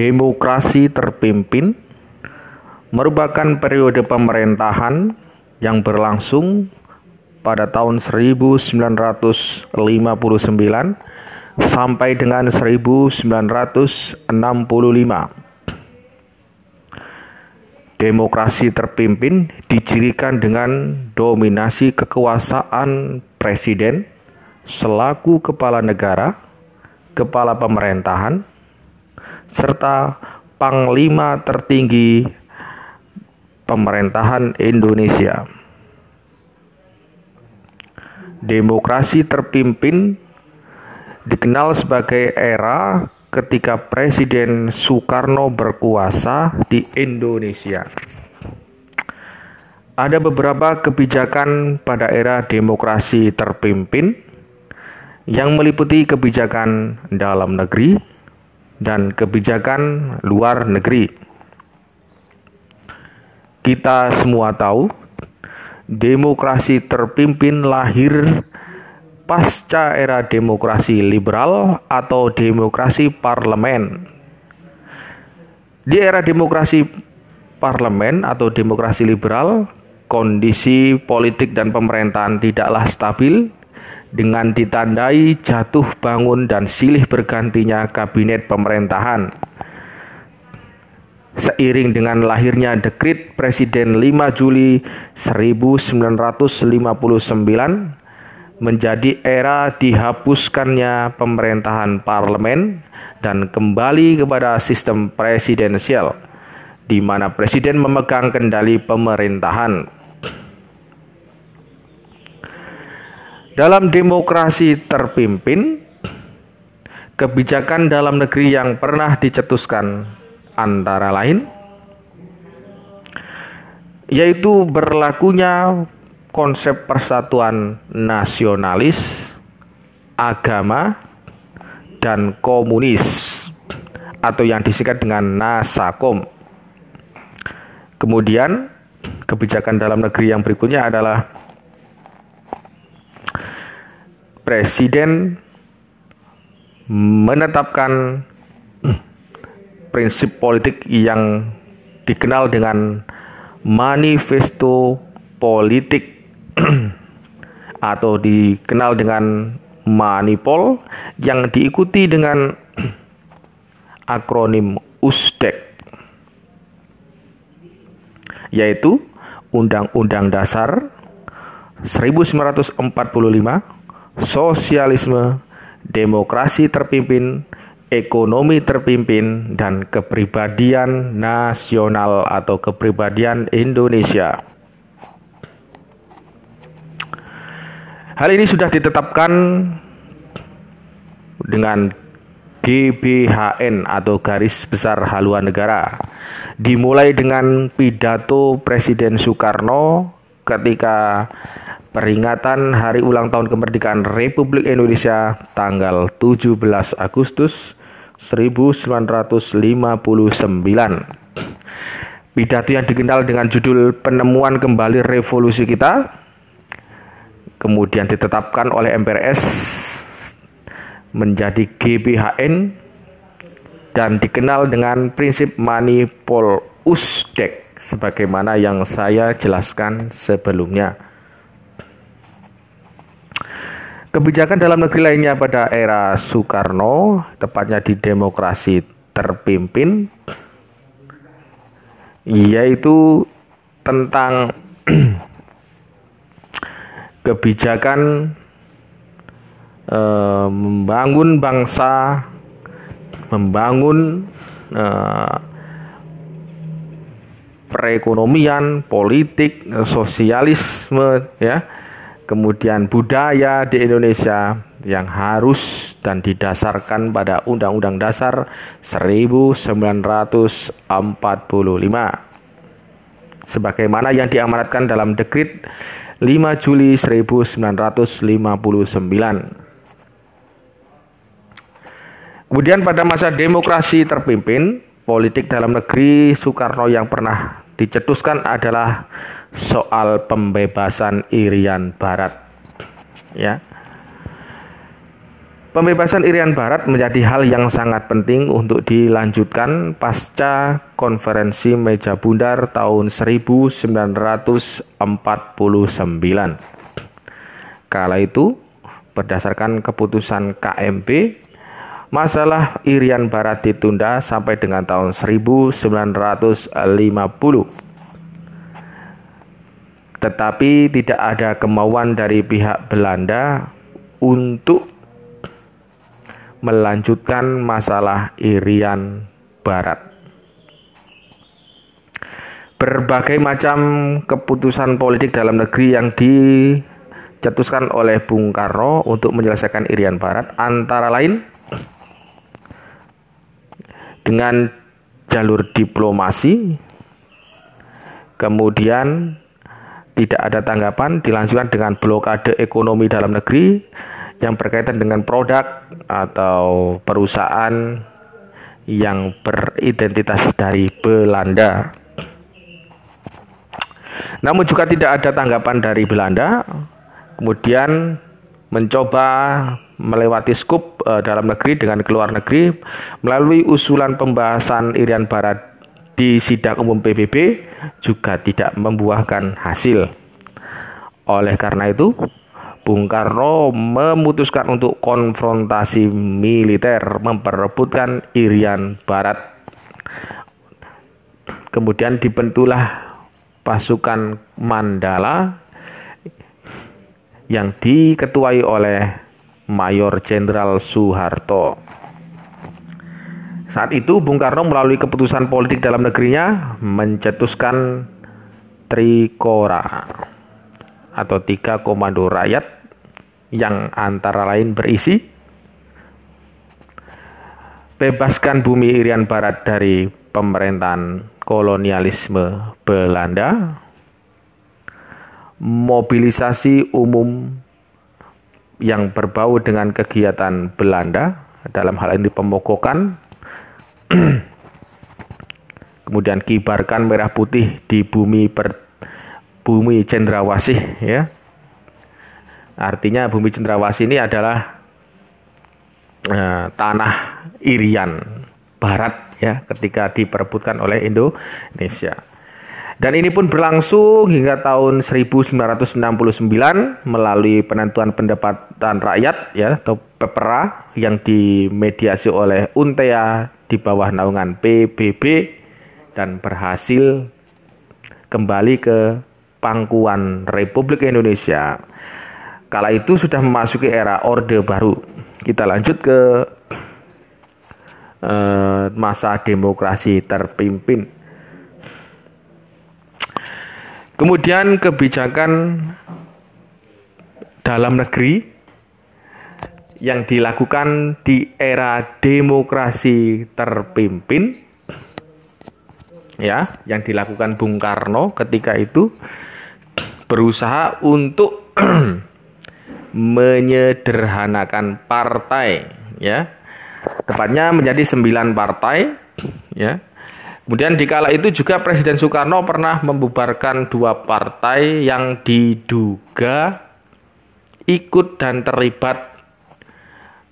demokrasi terpimpin merupakan periode pemerintahan yang berlangsung pada tahun 1959 sampai dengan 1965. Demokrasi terpimpin dicirikan dengan dominasi kekuasaan presiden selaku kepala negara, kepala pemerintahan, serta panglima tertinggi pemerintahan Indonesia. Demokrasi terpimpin dikenal sebagai era ketika Presiden Soekarno berkuasa di Indonesia. Ada beberapa kebijakan pada era demokrasi terpimpin yang meliputi kebijakan dalam negeri dan kebijakan luar negeri. Kita semua tahu, demokrasi terpimpin lahir pasca era demokrasi liberal atau demokrasi parlemen. Di era demokrasi parlemen atau demokrasi liberal, kondisi politik dan pemerintahan tidaklah stabil dengan ditandai jatuh bangun dan silih bergantinya kabinet pemerintahan. Seiring dengan lahirnya dekrit Presiden 5 Juli 1959 menjadi era dihapuskannya pemerintahan parlemen dan kembali kepada sistem presidensial di mana presiden memegang kendali pemerintahan. Dalam demokrasi terpimpin, kebijakan dalam negeri yang pernah dicetuskan antara lain yaitu berlakunya konsep persatuan nasionalis, agama, dan komunis atau yang disingkat dengan Nasakom. Kemudian kebijakan dalam negeri yang berikutnya adalah Presiden menetapkan prinsip politik yang dikenal dengan manifesto politik atau dikenal dengan manipol yang diikuti dengan akronim USDEK yaitu Undang-Undang Dasar 1945 Sosialisme Demokrasi Terpimpin ekonomi terpimpin, dan kepribadian nasional atau kepribadian Indonesia. Hal ini sudah ditetapkan dengan GBHN atau Garis Besar Haluan Negara. Dimulai dengan pidato Presiden Soekarno ketika peringatan Hari Ulang Tahun Kemerdekaan Republik Indonesia tanggal 17 Agustus 1959. Pidato yang dikenal dengan judul Penemuan Kembali Revolusi Kita kemudian ditetapkan oleh MPRS menjadi GBHN dan dikenal dengan prinsip manipul usdek sebagaimana yang saya jelaskan sebelumnya. Kebijakan dalam negeri lainnya pada era Soekarno, tepatnya di demokrasi terpimpin, yaitu tentang kebijakan eh, membangun bangsa, membangun eh, perekonomian, politik, sosialisme, ya kemudian budaya di Indonesia yang harus dan didasarkan pada Undang-Undang Dasar 1945 sebagaimana yang diamanatkan dalam Dekrit 5 Juli 1959 Kemudian pada masa demokrasi terpimpin, politik dalam negeri Soekarno yang pernah dicetuskan adalah soal pembebasan Irian Barat. Ya. Pembebasan Irian Barat menjadi hal yang sangat penting untuk dilanjutkan pasca konferensi meja bundar tahun 1949. Kala itu, berdasarkan keputusan KMP, masalah Irian Barat ditunda sampai dengan tahun 1950. Tetapi tidak ada kemauan dari pihak Belanda untuk melanjutkan masalah Irian Barat. Berbagai macam keputusan politik dalam negeri yang dicetuskan oleh Bung Karno untuk menyelesaikan Irian Barat antara lain dengan jalur diplomasi kemudian tidak ada tanggapan dilanjutkan dengan blokade ekonomi dalam negeri yang berkaitan dengan produk atau perusahaan yang beridentitas dari Belanda. Namun juga tidak ada tanggapan dari Belanda. Kemudian mencoba melewati skup e, dalam negeri dengan keluar negeri melalui usulan pembahasan Irian Barat di sidang umum PBB juga tidak membuahkan hasil. Oleh karena itu, Bung Karno memutuskan untuk konfrontasi militer memperebutkan Irian Barat. Kemudian dibentuklah pasukan Mandala yang diketuai oleh Mayor Jenderal Soeharto. Saat itu Bung Karno melalui keputusan politik dalam negerinya mencetuskan Trikora atau tiga komando rakyat yang antara lain berisi bebaskan bumi Irian Barat dari pemerintahan kolonialisme Belanda, mobilisasi umum yang berbau dengan kegiatan Belanda dalam hal ini pemogokan, kemudian kibarkan merah putih di bumi per, bumi cendrawasih ya Artinya bumi cendrawasih ini adalah eh, tanah Irian Barat ya ketika diperebutkan oleh Indonesia. Dan ini pun berlangsung hingga tahun 1969 melalui penentuan pendapatan rakyat ya atau PEPRA yang dimediasi oleh UNTEA di bawah naungan PBB dan berhasil kembali ke pangkuan Republik Indonesia. Kala itu sudah memasuki era Orde Baru. Kita lanjut ke uh, masa demokrasi terpimpin. Kemudian kebijakan dalam negeri yang dilakukan di era demokrasi terpimpin ya yang dilakukan Bung Karno ketika itu berusaha untuk menyederhanakan partai ya. Tepatnya menjadi sembilan partai ya. Kemudian di kala itu juga Presiden Soekarno pernah membubarkan dua partai yang diduga ikut dan terlibat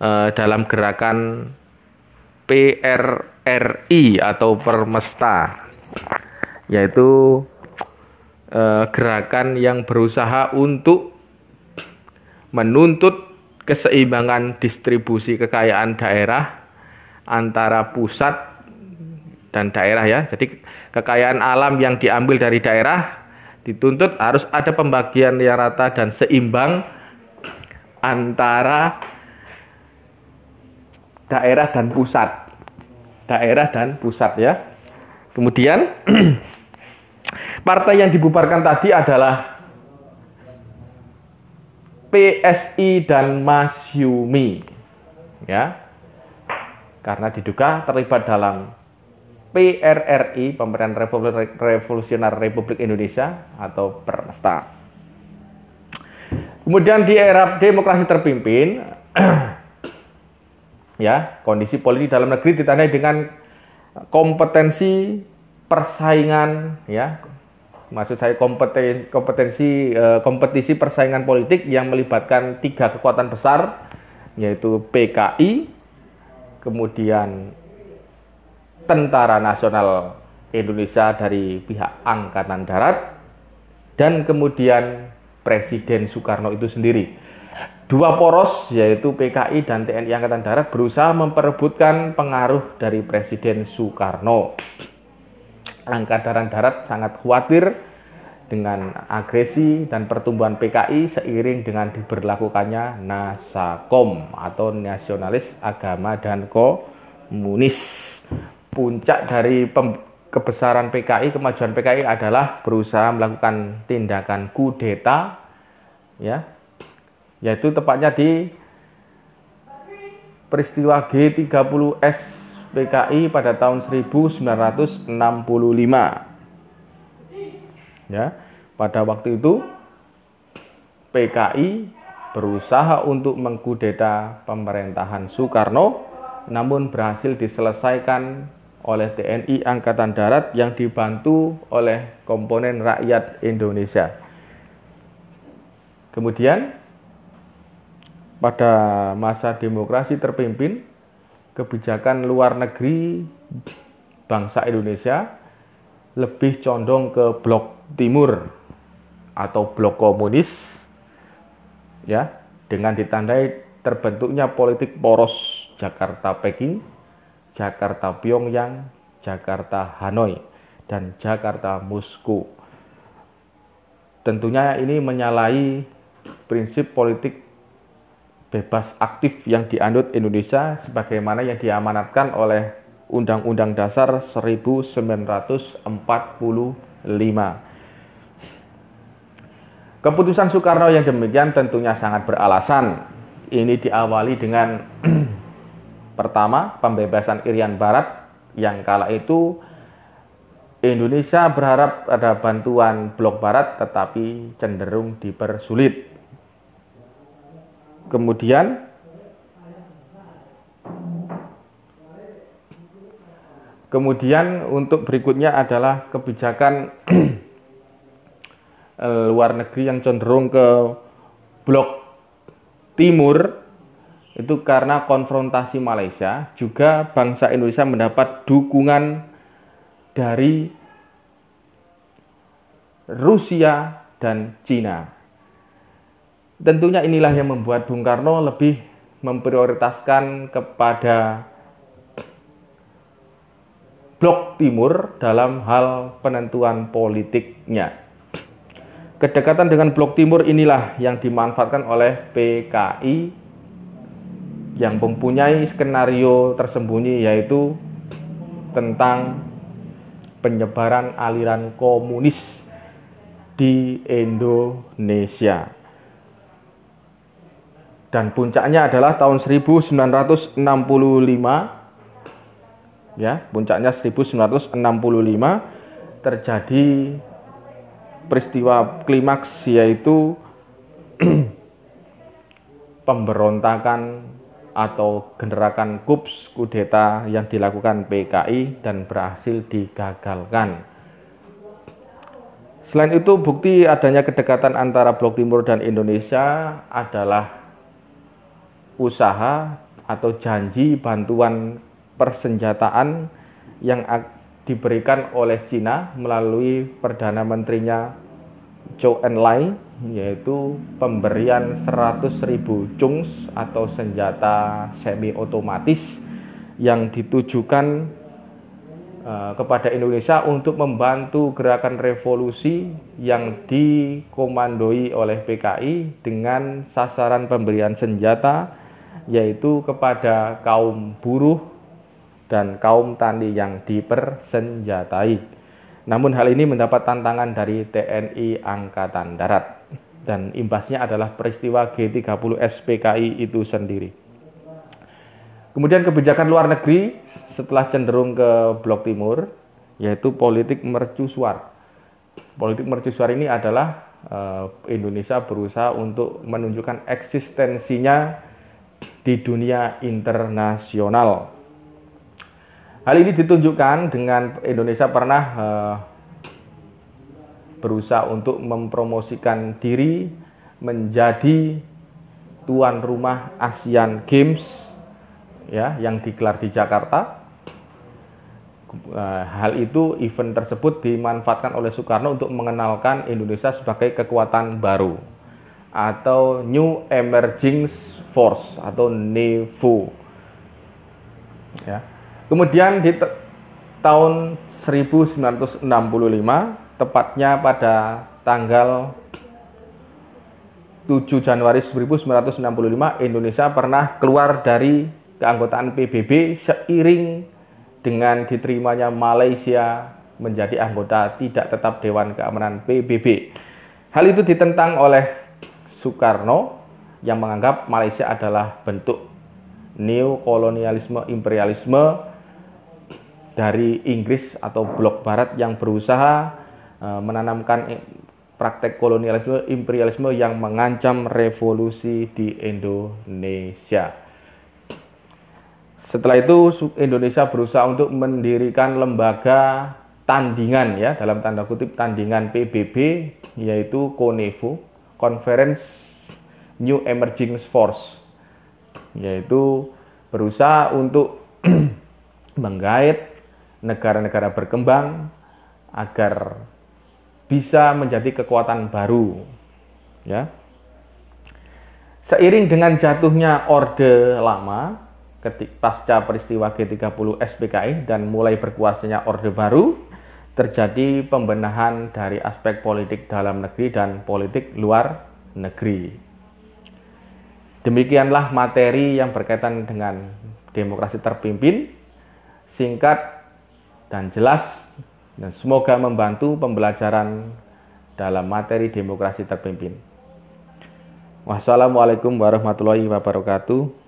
uh, dalam gerakan PRRI atau Permesta yaitu uh, gerakan yang berusaha untuk menuntut keseimbangan distribusi kekayaan daerah antara pusat dan daerah ya. Jadi kekayaan alam yang diambil dari daerah dituntut harus ada pembagian yang rata dan seimbang antara daerah dan pusat. Daerah dan pusat ya. Kemudian partai yang dibubarkan tadi adalah PSI dan Masyumi ya karena diduga terlibat dalam PRRI Pemerintahan Revolusioner Republik Indonesia atau Permesta. Kemudian di era demokrasi terpimpin ya kondisi politik dalam negeri ditandai dengan kompetensi persaingan ya maksud saya kompetensi, kompetensi eh, kompetisi persaingan politik yang melibatkan tiga kekuatan besar yaitu PKI, kemudian Tentara Nasional Indonesia dari pihak Angkatan Darat, dan kemudian Presiden Soekarno itu sendiri. Dua poros yaitu PKI dan TNI Angkatan Darat berusaha memperebutkan pengaruh dari Presiden Soekarno. Angkatan Darat sangat khawatir dengan agresi dan pertumbuhan PKI seiring dengan diberlakukannya Nasakom atau Nasionalis Agama dan Komunis. Puncak dari kebesaran PKI, kemajuan PKI adalah berusaha melakukan tindakan kudeta ya. Yaitu tepatnya di peristiwa G30S PKI pada tahun 1965 Ya, pada waktu itu PKI berusaha untuk mengkudeta pemerintahan Soekarno namun berhasil diselesaikan oleh TNI Angkatan Darat yang dibantu oleh komponen rakyat Indonesia. Kemudian pada masa demokrasi terpimpin kebijakan luar negeri bangsa Indonesia lebih condong ke blok Timur atau blok komunis ya dengan ditandai terbentuknya politik poros Jakarta Peking, Jakarta Pyongyang, Jakarta Hanoi dan Jakarta Moskow. Tentunya ini menyalahi prinsip politik bebas aktif yang dianut Indonesia sebagaimana yang diamanatkan oleh Undang-Undang Dasar 1945. Keputusan Soekarno yang demikian tentunya sangat beralasan. Ini diawali dengan pertama pembebasan Irian Barat yang kala itu Indonesia berharap ada bantuan blok barat tetapi cenderung dipersulit. Kemudian Kemudian untuk berikutnya adalah kebijakan Eh, luar negeri yang cenderung ke blok timur itu karena konfrontasi Malaysia juga bangsa Indonesia mendapat dukungan dari Rusia dan Cina. Tentunya inilah yang membuat Bung Karno lebih memprioritaskan kepada blok timur dalam hal penentuan politiknya. Kedekatan dengan Blok Timur inilah yang dimanfaatkan oleh PKI yang mempunyai skenario tersembunyi yaitu tentang penyebaran aliran komunis di Indonesia. Dan puncaknya adalah tahun 1965 ya, puncaknya 1965 terjadi peristiwa klimaks yaitu pemberontakan atau generakan KUPS kudeta yang dilakukan PKI dan berhasil digagalkan. Selain itu, bukti adanya kedekatan antara Blok Timur dan Indonesia adalah usaha atau janji bantuan persenjataan yang diberikan oleh Cina melalui Perdana Menterinya Zhou Enlai yaitu pemberian 100.000 chungs atau senjata semi otomatis yang ditujukan uh, kepada Indonesia untuk membantu gerakan revolusi yang dikomandoi oleh PKI dengan sasaran pemberian senjata yaitu kepada kaum buruh dan kaum tani yang dipersenjatai. Namun hal ini mendapat tantangan dari TNI Angkatan Darat dan imbasnya adalah peristiwa G30 SPKI itu sendiri. Kemudian kebijakan luar negeri setelah cenderung ke blok timur yaitu politik mercusuar. Politik mercusuar ini adalah uh, Indonesia berusaha untuk menunjukkan eksistensinya di dunia internasional Hal ini ditunjukkan dengan Indonesia pernah uh, berusaha untuk mempromosikan diri menjadi tuan rumah Asian Games ya yang digelar di Jakarta. Eh, hal itu event tersebut dimanfaatkan oleh Soekarno untuk mengenalkan Indonesia sebagai kekuatan baru atau New Emerging Force atau NEVO. Ya. Kemudian di tahun 1965 tepatnya pada tanggal 7 Januari 1965 Indonesia pernah keluar dari keanggotaan PBB seiring dengan diterimanya Malaysia menjadi anggota tidak tetap Dewan Keamanan PBB. Hal itu ditentang oleh Soekarno yang menganggap Malaysia adalah bentuk neokolonialisme imperialisme dari Inggris atau blok barat yang berusaha eh, menanamkan praktek kolonialisme imperialisme yang mengancam revolusi di Indonesia. Setelah itu Indonesia berusaha untuk mendirikan lembaga tandingan ya dalam tanda kutip tandingan PBB yaitu CONEVO Conference New Emerging Force yaitu berusaha untuk menggait negara-negara berkembang agar bisa menjadi kekuatan baru. Ya. Seiring dengan jatuhnya Orde Lama, ketik pasca peristiwa G30 SPKI dan mulai berkuasanya Orde Baru, terjadi pembenahan dari aspek politik dalam negeri dan politik luar negeri. Demikianlah materi yang berkaitan dengan demokrasi terpimpin, singkat dan jelas dan semoga membantu pembelajaran dalam materi demokrasi terpimpin. Wassalamualaikum warahmatullahi wabarakatuh.